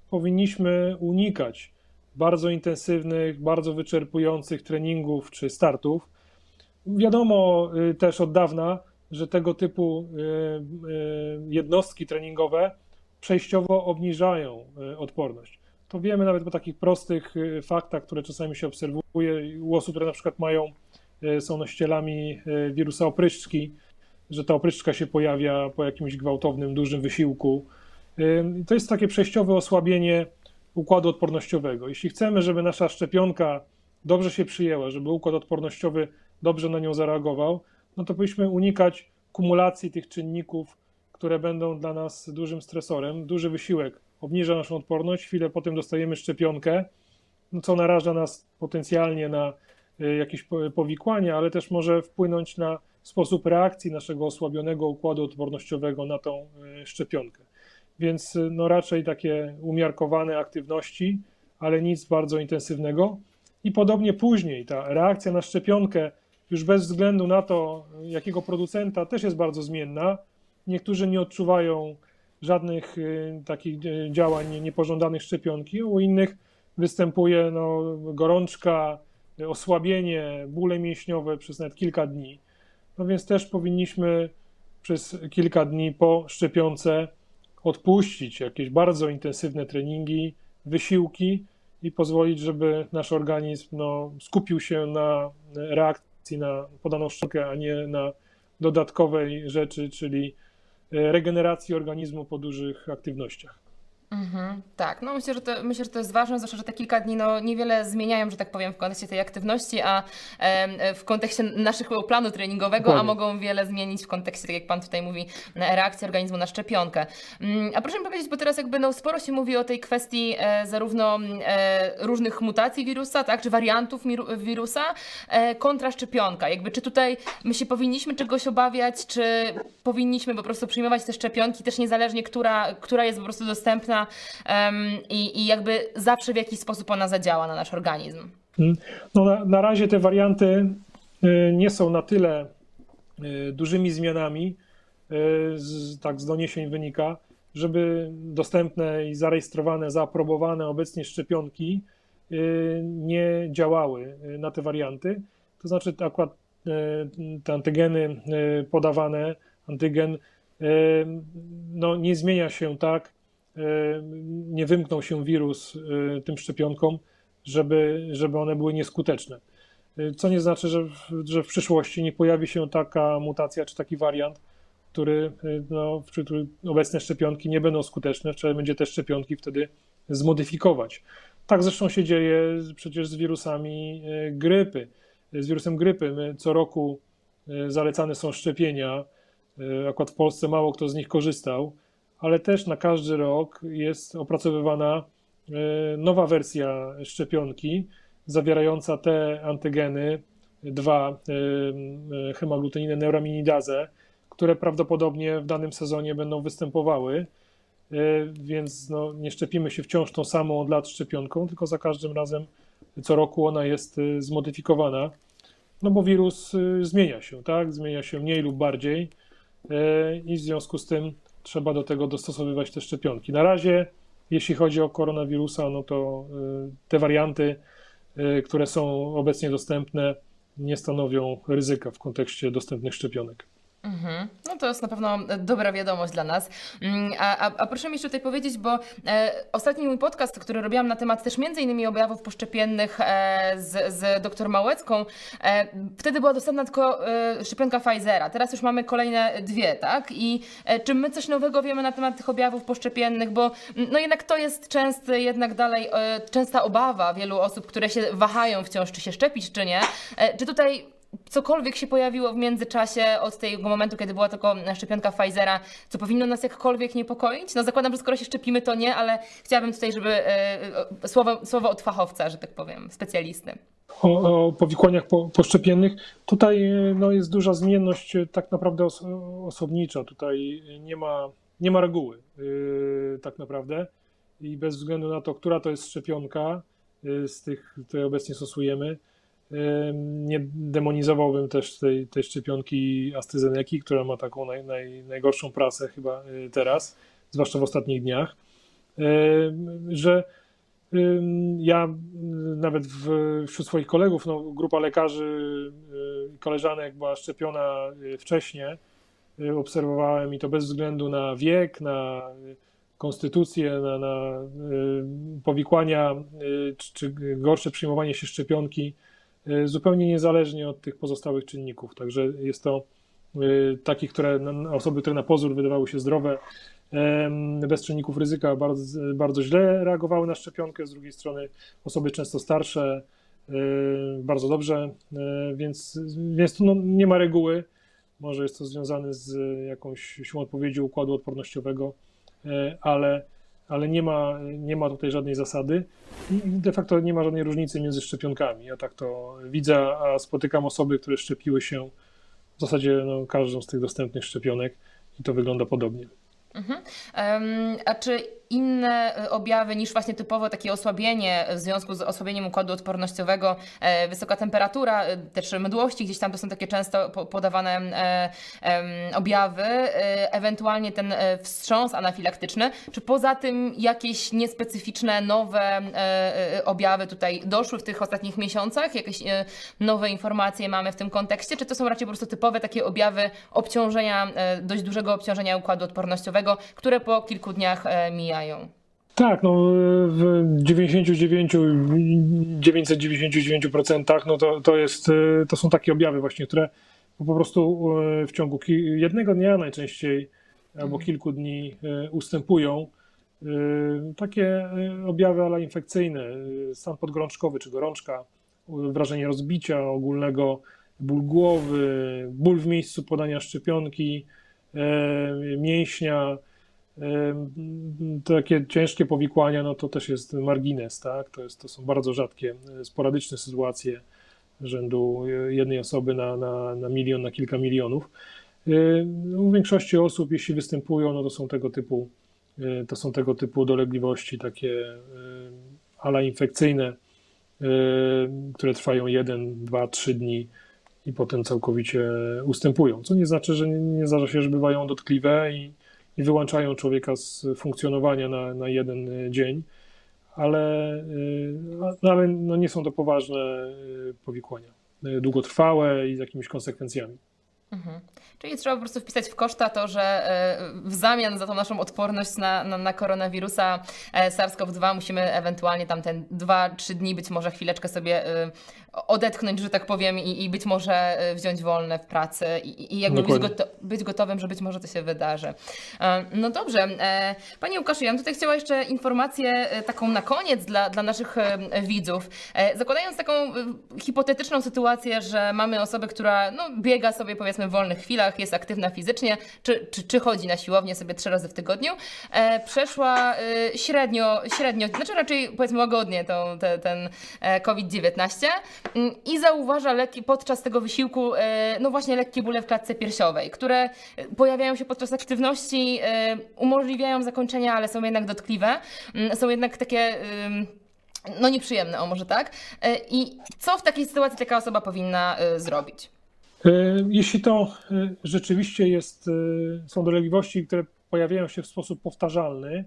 powinniśmy unikać bardzo intensywnych, bardzo wyczerpujących treningów czy startów. Wiadomo y, też od dawna, że tego typu y, jednostki treningowe przejściowo obniżają odporność. To wiemy nawet po takich prostych faktach, które czasami się obserwuje u osób, które na przykład mają są nosicielami e, wirusa opryszczki, że ta opryszczka się pojawia po jakimś gwałtownym, dużym wysiłku. E, to jest takie przejściowe osłabienie układu odpornościowego. Jeśli chcemy, żeby nasza szczepionka dobrze się przyjęła, żeby układ odpornościowy dobrze na nią zareagował, no to powinniśmy unikać kumulacji tych czynników, które będą dla nas dużym stresorem. Duży wysiłek obniża naszą odporność, chwilę potem dostajemy szczepionkę, no co naraża nas potencjalnie na jakieś powikłania, ale też może wpłynąć na sposób reakcji naszego osłabionego układu odpornościowego na tą y, szczepionkę. Więc y, no raczej takie umiarkowane aktywności, ale nic bardzo intensywnego. I podobnie później ta reakcja na szczepionkę, już bez względu na to, jakiego producenta, też jest bardzo zmienna. Niektórzy nie odczuwają żadnych takich działań niepożądanych szczepionki, u innych występuje no, gorączka, osłabienie, bóle mięśniowe przez nawet kilka dni. No więc też powinniśmy przez kilka dni po szczepionce odpuścić jakieś bardzo intensywne treningi, wysiłki i pozwolić, żeby nasz organizm no, skupił się na reakcji na podaną szczepionkę, a nie na dodatkowej rzeczy, czyli regeneracji organizmu po dużych aktywnościach. Mhm, tak, no myślę że, to, myślę, że to jest ważne, zwłaszcza, że te kilka dni no, niewiele zmieniają, że tak powiem, w kontekście tej aktywności, a e, w kontekście naszego planu treningowego, Dokładnie. a mogą wiele zmienić w kontekście, tak jak Pan tutaj mówi, reakcji organizmu na szczepionkę. Mm, a proszę mi powiedzieć, bo teraz jakby no, sporo się mówi o tej kwestii e, zarówno e, różnych mutacji wirusa, tak, czy wariantów wirusa, e, kontra szczepionka. Jakby czy tutaj my się powinniśmy czegoś obawiać, czy powinniśmy po prostu przyjmować te szczepionki, też niezależnie, która, która jest po prostu dostępna i, i jakby zawsze w jakiś sposób ona zadziała na nasz organizm. Mm. No na, na razie te warianty y, nie są na tyle y, dużymi zmianami, y, z, tak z doniesień wynika, żeby dostępne i zarejestrowane, zaaprobowane obecnie szczepionki nie działały na te warianty. To znaczy akurat te antygeny podawane, antygen no, nie zmienia się tak, nie wymknął się wirus e, tym szczepionkom, żeby, żeby one były nieskuteczne. Co nie znaczy, że w, że w przyszłości nie pojawi się taka mutacja czy taki wariant, który, no, w którym obecne szczepionki nie będą skuteczne, trzeba będzie te szczepionki wtedy zmodyfikować. Tak zresztą się dzieje przecież z wirusami grypy. Z wirusem grypy my co roku zalecane są szczepienia. Akurat w Polsce mało kto z nich korzystał, ale też na każdy rok jest opracowywana nowa wersja szczepionki zawierająca te antygeny, dwa hemaglutininę neuraminidazę, które prawdopodobnie w danym sezonie będą występowały. E, więc no, nie szczepimy się wciąż tą samą od lat szczepionką, tylko za każdym razem co roku ona jest e, zmodyfikowana, no bo wirus e, zmienia się, tak? Zmienia się mniej lub bardziej i w związku z tym trzeba do tego dostosowywać te szczepionki. Na razie, jeśli chodzi o koronawirusa, no to te warianty, które są obecnie dostępne, nie stanowią ryzyka w kontekście dostępnych szczepionek. Mhm. No to jest na pewno dobra wiadomość dla nas. Mm, a, a, a proszę mi jeszcze tutaj powiedzieć, bo e, ostatni mój podcast, który robiłam na temat też między innymi objawów poszczepiennych e, z, z dr Małecką, e, wtedy była dostępna tylko e, szczepionka Pfizera. Teraz już mamy kolejne dwie, tak? I e, czy my coś nowego wiemy na temat tych objawów poszczepiennych, bo mm, no jednak to jest częsty, jednak dalej e, częsta obawa wielu osób, które się wahają wciąż, czy się szczepić, czy nie. E, czy tutaj cokolwiek się pojawiło w międzyczasie od tego momentu, kiedy była tylko szczepionka Pfizera, co powinno nas jakkolwiek niepokoić? No zakładam, że skoro się szczepimy, to nie, ale chciałabym tutaj, żeby e, słowo, słowo od fachowca, że tak powiem, specjalisty. O, o powikłaniach po, poszczepiennych. Tutaj e, no, jest duża zmienność e, tak naprawdę os, osobnicza. Tutaj nie ma, nie ma reguły yy, tak naprawdę i bez względu na to, która to jest szczepionka yy, z tych, które obecnie stosujemy, nie demonizowałbym też tej, tej szczepionki AstraZeneca, która ma taką naj, naj, najgorszą prasę chyba y, teraz, zwłaszcza w ostatnich dniach, że ja nawet w, wśród swoich kolegów, no, grupa lekarzy i y, koleżanek była szczepiona y, wcześniej, obserwowałem i to bez względu na wiek, na konstytucję, na, na powikłania czy, gorsze przyjmowanie się szczepionki zupełnie niezależnie od tych pozostałych czynników. Także jest to e, takich, które osoby, które na pozór wydawały się zdrowe, bez czynników ryzyka bardzo, bardzo źle reagowały na szczepionkę, z drugiej strony osoby często starsze e, bardzo dobrze, więc, więc tu no, nie ma reguły. Może jest to związane z jakąś siłą odpowiedzi układu odpornościowego, ale ale nie ma, nie ma tutaj żadnej zasady i de facto nie ma żadnej różnicy między szczepionkami. Ja tak to widzę, a spotykam osoby, które szczepiły się w zasadzie no, każdą z tych dostępnych szczepionek i to wygląda podobnie. Mhm. Um, a czy inne e, objawy niż właśnie typowo takie osłabienie w związku z osłabieniem układu odpornościowego, e, wysoka temperatura, e, też mdłości, gdzieś tam to są takie często podawane objawy, ewentualnie ten wstrząs anafilaktyczny, czy poza tym jakieś niespecyficzne, nowe objawy tutaj doszły w tych ostatnich miesiącach, jakieś nowe informacje mamy w tym kontekście, czy to są raczej po prostu typowe takie objawy obciążenia, dość dużego obciążenia układu odpornościowego, które po kilku dniach mijają? Tak, no w 99, 999% no to, to, jest, to są takie objawy właśnie, które po prostu e, w ciągu jednego dnia najczęściej albo mhm. kilku dni e, ustępują. Takie objawy ale infekcyjne, stan podgorączkowy czy gorączka, wrażenie rozbicia ogólnego, ból głowy, ból w miejscu podania szczepionki, mięśnia, takie ciężkie powikłania, no to też jest margines, tak? To, jest, to są bardzo rzadkie, e, sporadyczne sytuacje rzędu jednej osoby na, na, na milion, na kilka milionów. U większości osób, jeśli występują, no to są tego typu, e, to są tego typu dolegliwości takie ala infekcyjne, które trwają 1, 2, 3 dni i potem całkowicie ustępują. Co nie znaczy, że nie zdarza się, że bywają dotkliwe i, i wyłączają człowieka z funkcjonowania na, na jeden e, dzień, ale, e, no, ale no nie są to poważne e, powikłania, długotrwałe i z jakimiś konsekwencjami. Mhm. Czyli trzeba po prostu wpisać w koszta to, że w zamian za tą naszą odporność na, na, na koronawirusa e, SARS-CoV-2 musimy ewentualnie tam ten 2-3 dni, być może chwileczkę sobie odetchnąć, że tak powiem, i, i być może wziąć wolne w pracy i, i jakby być, goto być, gotowym, że być może to się wydarzy. No dobrze. Panie Łukaszu, ja bym tutaj chciała jeszcze informację taką na koniec dla, dla naszych widzów. Zakładając taką hipotetyczną sytuację, że mamy osobę, która no, biega sobie powiedzmy w wolnych chwilach, jest aktywna fizycznie, czy, czy, czy chodzi na siłownię sobie trzy razy w tygodniu, e, przeszła e, średnio, średnio, znaczy raczej powiedzmy łagodnie tą, te, ten e, COVID-19 mm, i zauważa lekki, podczas tego wysiłku e, no właśnie lekkie bóle w klatce piersiowej, które pojawiają się podczas aktywności, e, umożliwiają zakończenia, ale są jednak dotkliwe, mm, są jednak takie no nieprzyjemne, o może tak. E, I co w takiej sytuacji taka osoba powinna zrobić? E, jeśli to e, rzeczywiście jest, e, są dolegliwości, które pojawiają się w sposób powtarzalny,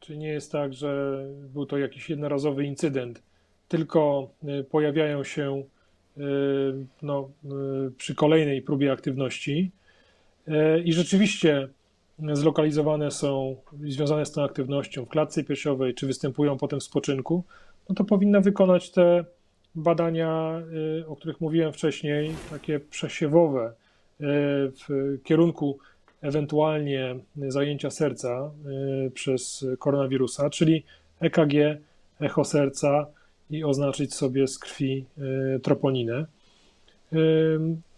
czyli nie jest tak, że był to jakiś jednorazowy incydent, tylko pojawiają się no, przy kolejnej próbie aktywności. I rzeczywiście zlokalizowane są, związane z tą aktywnością w klatce piersiowej, czy występują potem w spoczynku, no to powinna wykonać te badania, o których mówiłem wcześniej, takie przesiewowe w kierunku ewentualnie zajęcia serca przez koronawirusa, czyli EKG, echo serca i oznaczyć sobie z krwi troponinę.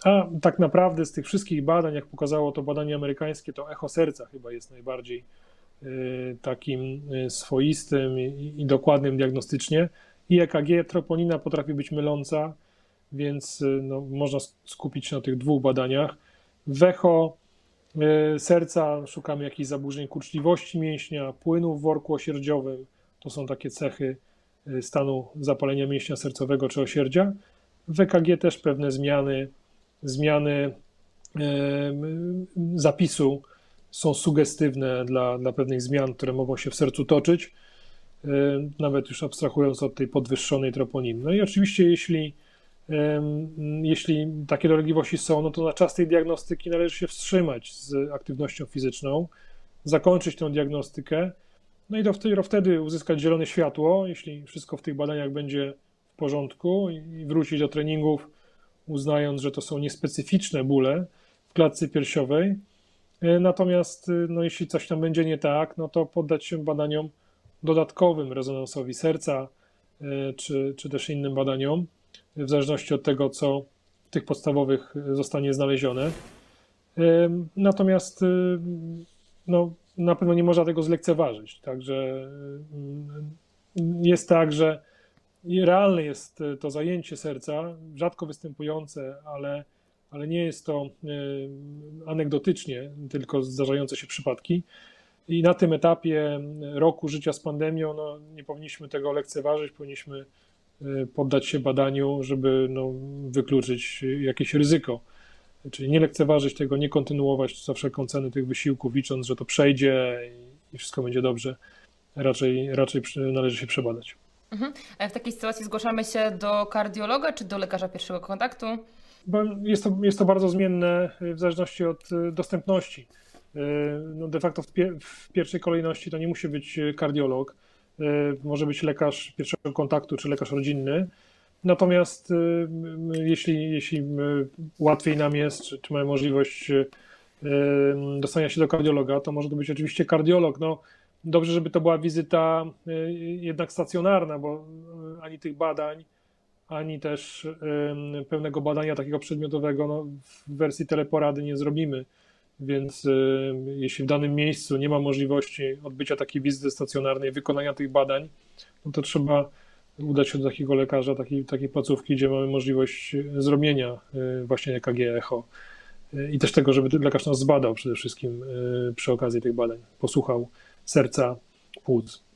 A tak naprawdę z tych wszystkich badań, jak pokazało to badanie amerykańskie, to echo serca chyba jest najbardziej takim swoistym i dokładnym diagnostycznie i EKG troponina potrafi być myląca, więc no, można skupić się na tych dwóch badaniach. W echo serca szukamy jakichś zaburzeń kurczliwości mięśnia, płynu w worku osierdziowym. To są takie cechy stanu zapalenia mięśnia sercowego czy osierdzia. W EKG też pewne zmiany, zmiany zapisu są sugestywne dla, dla pewnych zmian, które mogą się w sercu toczyć. E, nawet już abstrahując od tej podwyższonej troponiny. No i oczywiście, jeśli, jeśli takie dolegliwości są, no to na czas tej diagnostyki należy się wstrzymać z aktywnością fizyczną, zakończyć tę diagnostykę, no i dopiero wtedy uzyskać zielone światło, jeśli wszystko w tych badaniach będzie w porządku i wrócić do treningów, uznając, że to są niespecyficzne bóle w klatce piersiowej. E, natomiast no, jeśli coś tam będzie nie tak, no to poddać się badaniom dodatkowym rezonansowi serca, e, czy, czy też innym badaniom, w zależności od tego, co w tych podstawowych zostanie znalezione. E, natomiast e, no, na pewno nie można tego zlekceważyć. Także jest tak, że realne jest to zajęcie serca, rzadko występujące, ale, ale nie jest to anegdotycznie tylko zdarzające się przypadki. I na tym etapie roku życia z pandemią no, nie powinniśmy tego lekceważyć, powinniśmy y, poddać się badaniu, żeby no, wykluczyć jakieś ryzyko. Czyli nie lekceważyć tego, nie kontynuować za wszelką cenę tych wysiłków, licząc, że to przejdzie i wszystko będzie dobrze. Raczej, raczej należy się przebadać. Mhm. A w takiej sytuacji zgłaszamy się do kardiologa czy do lekarza pierwszego kontaktu? Bo jest, to, jest to bardzo zmienne w zależności od y, dostępności. E, no de facto w, pie w pierwszej kolejności to nie musi być kardiolog, może być lekarz pierwszego kontaktu czy lekarz rodzinny. Natomiast e, jeśli, jeśli łatwiej nam jest, czy, czy mamy możliwość dostania się do kardiologa, to może to być oczywiście kardiolog. No, dobrze, żeby to była wizyta jednak stacjonarna, bo ani tych badań, ani też pełnego badania takiego przedmiotowego no, w wersji teleporady nie zrobimy. Więc y, jeśli w danym miejscu nie ma możliwości odbycia takiej wizyty stacjonarnej, wykonania tych badań, no to trzeba udać się do takiego lekarza, takiej, takiej placówki, gdzie mamy możliwość zrobienia y, właśnie EKG, echo y, i też tego, żeby lekarz nas zbadał przede wszystkim przy okazji tych badań, posłuchał serca, płuc.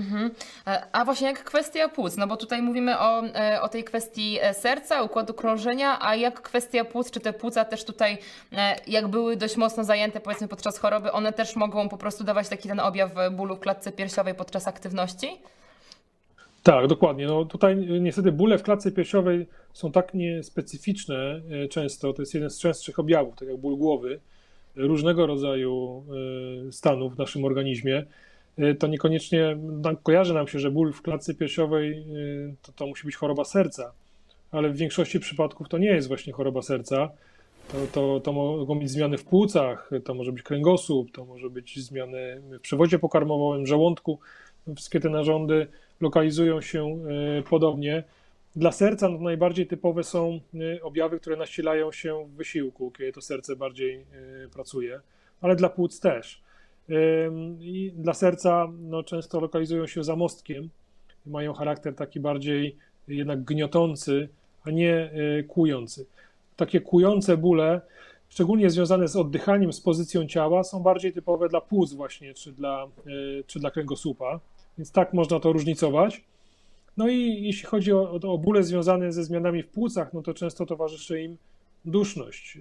Mhm. E, a właśnie jak kwestia płuc, no bo tutaj mówimy o, e, o tej kwestii e, serca, układu krążenia, a jak kwestia płuc, czy te płuca też tutaj, jak były dość mocno zajęte powiedzmy podczas choroby, one też mogą po prostu dawać taki ten objaw bólu w klatce piersiowej podczas aktywności? Tak, dokładnie. No tutaj niestety bóle w klatce piersiowej są tak niespecyficzne e, często, to jest jeden z częstszych objawów, tak jak ból głowy, różnego rodzaju e, stanów w naszym organizmie, e, to niekoniecznie kojarzy nam się, że ból w klatce piersiowej to, to musi być choroba serca, ale w większości przypadków to nie jest właśnie choroba serca. To, to, to mogą być zmiany w płucach, to może być kręgosłup, to może być zmiany w przewodzie pokarmowym, żołądku. Wszystkie te narządy lokalizują się podobnie. Dla serca no, najbardziej typowe są y, objawy, które nasilają się w wysiłku, kiedy to serce bardziej y, pracuje, ale dla płuc też. I dla serca no, często lokalizują się za mostkiem, mają charakter taki bardziej jednak gniotący, a nie kłujący. Takie kłujące bóle, szczególnie związane z oddychaniem, z pozycją ciała, są bardziej typowe dla płuc właśnie, czy dla, czy dla kręgosłupa, więc tak można to różnicować. No i jeśli chodzi o, o bóle związane ze zmianami w płucach, no to często towarzyszy im duszność, e,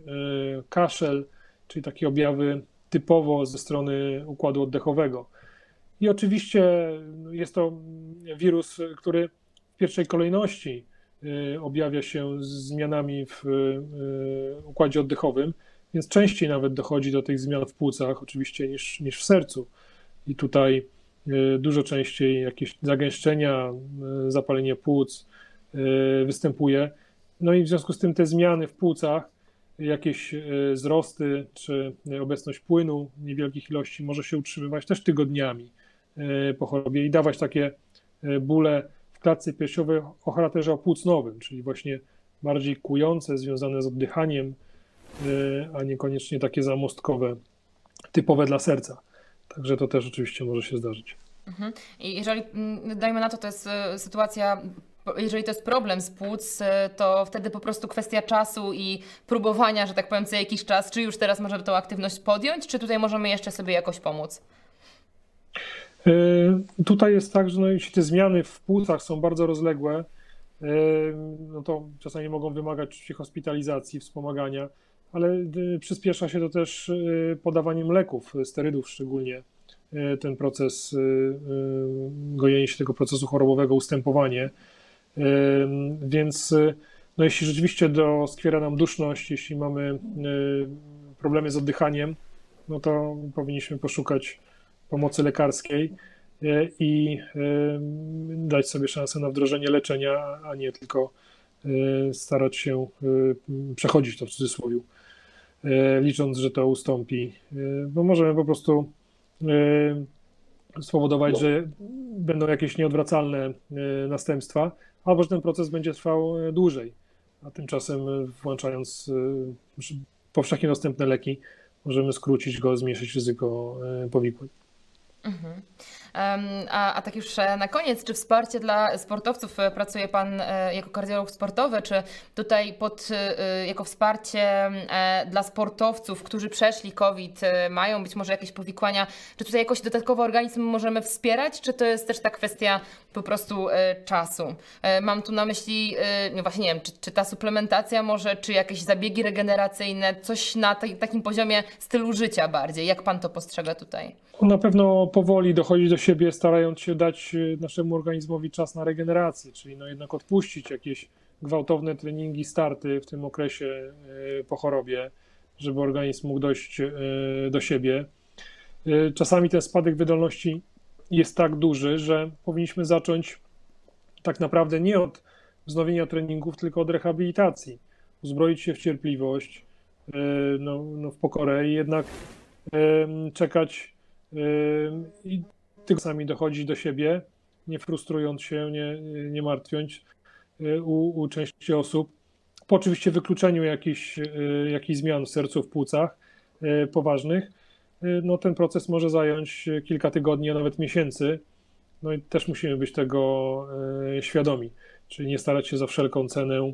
kaszel, czyli takie objawy typowo ze strony układu oddechowego. I oczywiście jest to wirus, który w pierwszej kolejności e, objawia się zmianami w e, układzie oddechowym, więc częściej nawet dochodzi do tych zmian w płucach, oczywiście, niż, niż w sercu. I tutaj dużo częściej jakieś zagęszczenia, e, zapalenie płuc e, występuje. No i w związku z tym te zmiany w płucach, jakieś wzrosty czy obecność płynu niewielkich ilości może się utrzymywać też tygodniami po chorobie i dawać takie bóle w klatce piersiowej o charakterze opłucnowym, czyli właśnie bardziej kłujące, związane z oddychaniem, a niekoniecznie takie zamostkowe, typowe dla serca. Także to też oczywiście może się zdarzyć. Mhm. I jeżeli, mm, dajmy na to, to jest e, sytuacja jeżeli to jest problem z płuc, e, to wtedy po prostu kwestia czasu i próbowania, że tak powiem, co jakiś czas, czy już teraz możemy tą aktywność podjąć, czy tutaj możemy jeszcze sobie jakoś pomóc? Yy, tutaj jest tak, że no, jeśli te zmiany w płucach są bardzo rozległe, no to czasami mogą wymagać hospitalizacji, wspomagania ale y, przyspiesza się to też y, podawaniem leków, sterydów szczególnie. Y, ten proces, gojenie się tego procesu chorobowego, ustępowanie. Więc no jeśli rzeczywiście doskwiera nam duszność, jeśli mamy problemy z oddychaniem, no to powinniśmy poszukać pomocy lekarskiej i dać sobie szansę na wdrożenie leczenia, a nie tylko starać się przechodzić to w cudzysłowie. E, licząc, że to ustąpi, e, bo możemy po prostu e, spowodować, że będą jakieś nieodwracalne następstwa, albo że ten proces będzie trwał dłużej. A tymczasem włączając powszechnie dostępne leki, możemy skrócić go, zmniejszyć ryzyko powikłań. Mhm. A, a tak już e, na koniec, czy wsparcie dla sportowców e, pracuje Pan e, jako kardiolog sportowy, czy tutaj pod, jako wsparcie dla sportowców, którzy przeszli COVID, mają być może jakieś powikłania, czy tutaj jakoś dodatkowo organizm możemy wspierać, czy to jest też ta kwestia po prostu czasu? Mam tu na myśli, no właśnie nie wiem, czy, czy ta suplementacja może, czy jakieś zabiegi regeneracyjne, coś na takim poziomie stylu życia bardziej. Jak Pan to postrzega tutaj? Na pewno powoli dochodzi do siebie, starając się dać y, naszemu organizmowi czas na regenerację, czyli no jednak odpuścić jakieś gwałtowne treningi, starty w tym okresie y, po chorobie, żeby organizm mógł dojść y, do siebie. Czasami ten spadek wydolności jest tak duży, że powinniśmy zacząć tak naprawdę nie od wznowienia treningów, tylko od rehabilitacji. Uzbroić się w cierpliwość, no, no w pokorę i jednak czekać tylko sami dochodzić do siebie, nie frustrując się, nie, nie martwiąc y, u, u części osób. Po oczywiście wykluczeniu jakichś, y, jakichś zmian w sercu, w płucach y, poważnych, no ten proces może zająć kilka tygodni, a nawet miesięcy. No i też musimy być tego świadomi, czyli nie starać się za wszelką cenę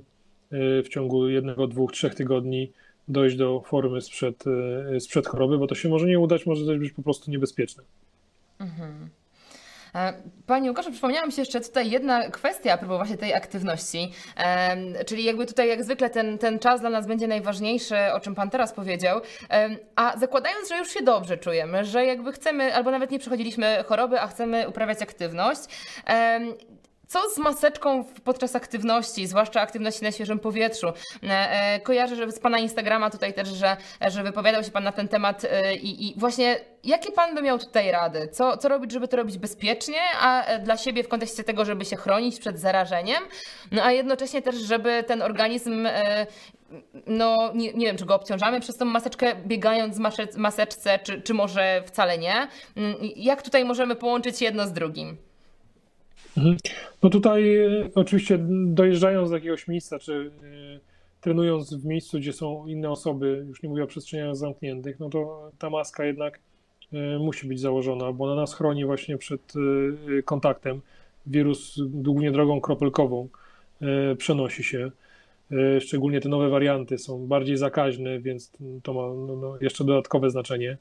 w ciągu jednego, dwóch, trzech tygodni dojść do formy sprzed, sprzed choroby, bo to się może nie udać, może też być po prostu niebezpieczne. Mhm. E, Pani Łukaszu, przypomniała mi się jeszcze tutaj jedna kwestia a propos właśnie tej aktywności, czyli jakby tutaj jak zwykle ten, ten czas dla nas będzie najważniejszy, o czym Pan teraz powiedział, a zakładając, że już się dobrze czujemy, że jakby chcemy, albo nawet nie przechodziliśmy choroby, a chcemy uprawiać aktywność, co z maseczką podczas aktywności, zwłaszcza aktywności na świeżym powietrzu? E, kojarzę że z Pana Instagrama tutaj też, że, że wypowiadał się Pan na ten temat i, i właśnie jakie Pan by miał tutaj rady? Co, co robić, żeby to robić bezpiecznie, a dla siebie w kontekście tego, żeby się chronić przed zarażeniem, no a jednocześnie też, żeby ten organizm no nie, nie wiem, czy go obciążamy przez tą maseczkę, biegając w maseczce, czy, czy może wcale nie. Mm, jak tutaj możemy połączyć jedno z drugim? Mhm. No tutaj e, oczywiście dojeżdżając do jakiegoś miejsca, czy y, trenując w miejscu, gdzie są inne osoby, już nie mówię o przestrzeniach zamkniętych, no to ta maska jednak y, musi być założona, bo ona nas chroni właśnie przed kontaktem. Wirus głównie drogą kropelkową przenosi się. Szczególnie te nowe warianty są bardziej zakaźne, więc to ma no, no, jeszcze dodatkowe znaczenie.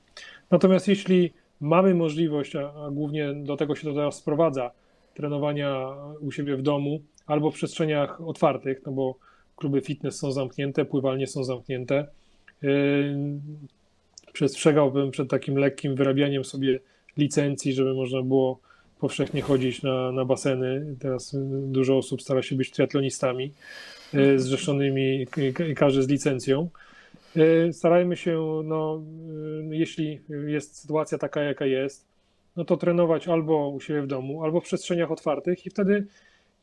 Natomiast jeśli mamy możliwość, a, a głównie do tego się to teraz sprowadza, trenowania u siebie w domu albo w przestrzeniach otwartych, no bo kluby fitness są zamknięte, pływalnie są zamknięte. Yy, przestrzegałbym przed takim lekkim wyrabianiem sobie licencji, żeby można było powszechnie chodzić na, na baseny. Teraz dużo osób stara się być triatlonistami yy, zrzeszonymi każdy z licencją. Yy, starajmy się, no, jeśli jest sytuacja taka, jaka jest, no to trenować albo u siebie w domu, albo w przestrzeniach otwartych i wtedy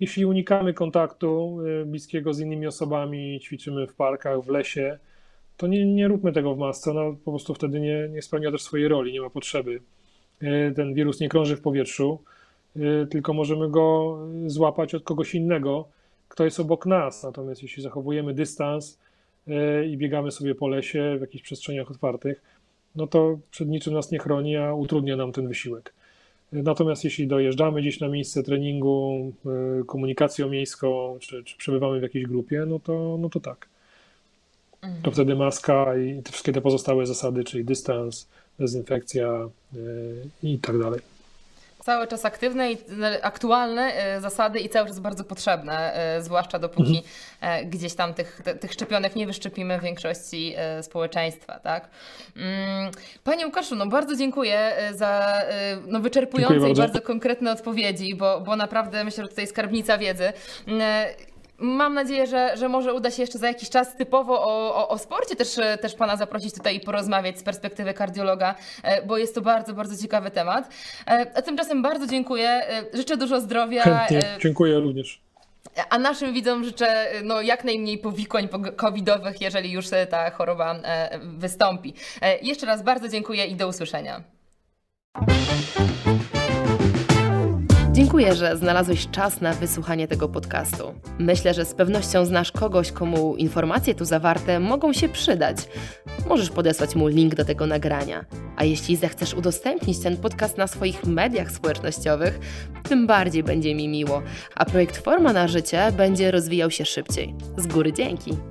jeśli unikamy kontaktu y, bliskiego z innymi osobami, ćwiczymy w parkach, w lesie, to nie, nie róbmy tego w masce, no po prostu wtedy nie, nie spełnia też swojej roli, nie ma potrzeby. Y, ten wirus nie krąży w powietrzu, y, tylko możemy go złapać od kogoś innego, kto jest obok nas. Natomiast jeśli zachowujemy dystans i biegamy sobie po lesie w jakichś przestrzeniach otwartych, no to przed niczym nas nie chroni, a utrudnia nam ten wysiłek. Natomiast jeśli dojeżdżamy gdzieś na miejsce treningu, e, komunikacją miejską, czy, czy przebywamy w jakiejś grupie, no to, no to tak. To mhm. wtedy maska i te wszystkie te pozostałe zasady, czyli dystans, dezynfekcja e, i tak dalej cały czas aktywne i e, aktualne e, zasady i cały czas bardzo potrzebne, e, zwłaszcza dopóki mhm. gdzieś tam tych, tych szczepionek nie wyszczepimy w większości społeczeństwa, tak? Mm, panie Łukaszu, no bardzo dziękuję za no, wyczerpujące dziękuję i bardzo. bardzo konkretne odpowiedzi, bo, bo naprawdę myślę, że tutaj skarbnica wiedzy. Mam nadzieję, że, że może uda się jeszcze za jakiś czas typowo o, o, o sporcie też, też Pana zaprosić tutaj i porozmawiać z perspektywy kardiologa, e, bo jest to bardzo, bardzo ciekawy temat. E, a tymczasem bardzo dziękuję. E, życzę dużo zdrowia. Chętnie. Dziękuję również. A naszym widzom życzę no, jak najmniej powikłań covidowych, jeżeli już ta choroba wystąpi. Jeszcze raz bardzo dziękuję i do usłyszenia. Dziękuję, że znalazłeś czas na wysłuchanie tego podcastu. Myślę, że z pewnością znasz kogoś, komu informacje tu zawarte mogą się przydać. Możesz podesłać mu link do tego nagrania. A jeśli zechcesz udostępnić ten podcast na swoich mediach społecznościowych, tym bardziej będzie mi miło, a projekt Forma na Życie będzie rozwijał się szybciej. Z góry dzięki!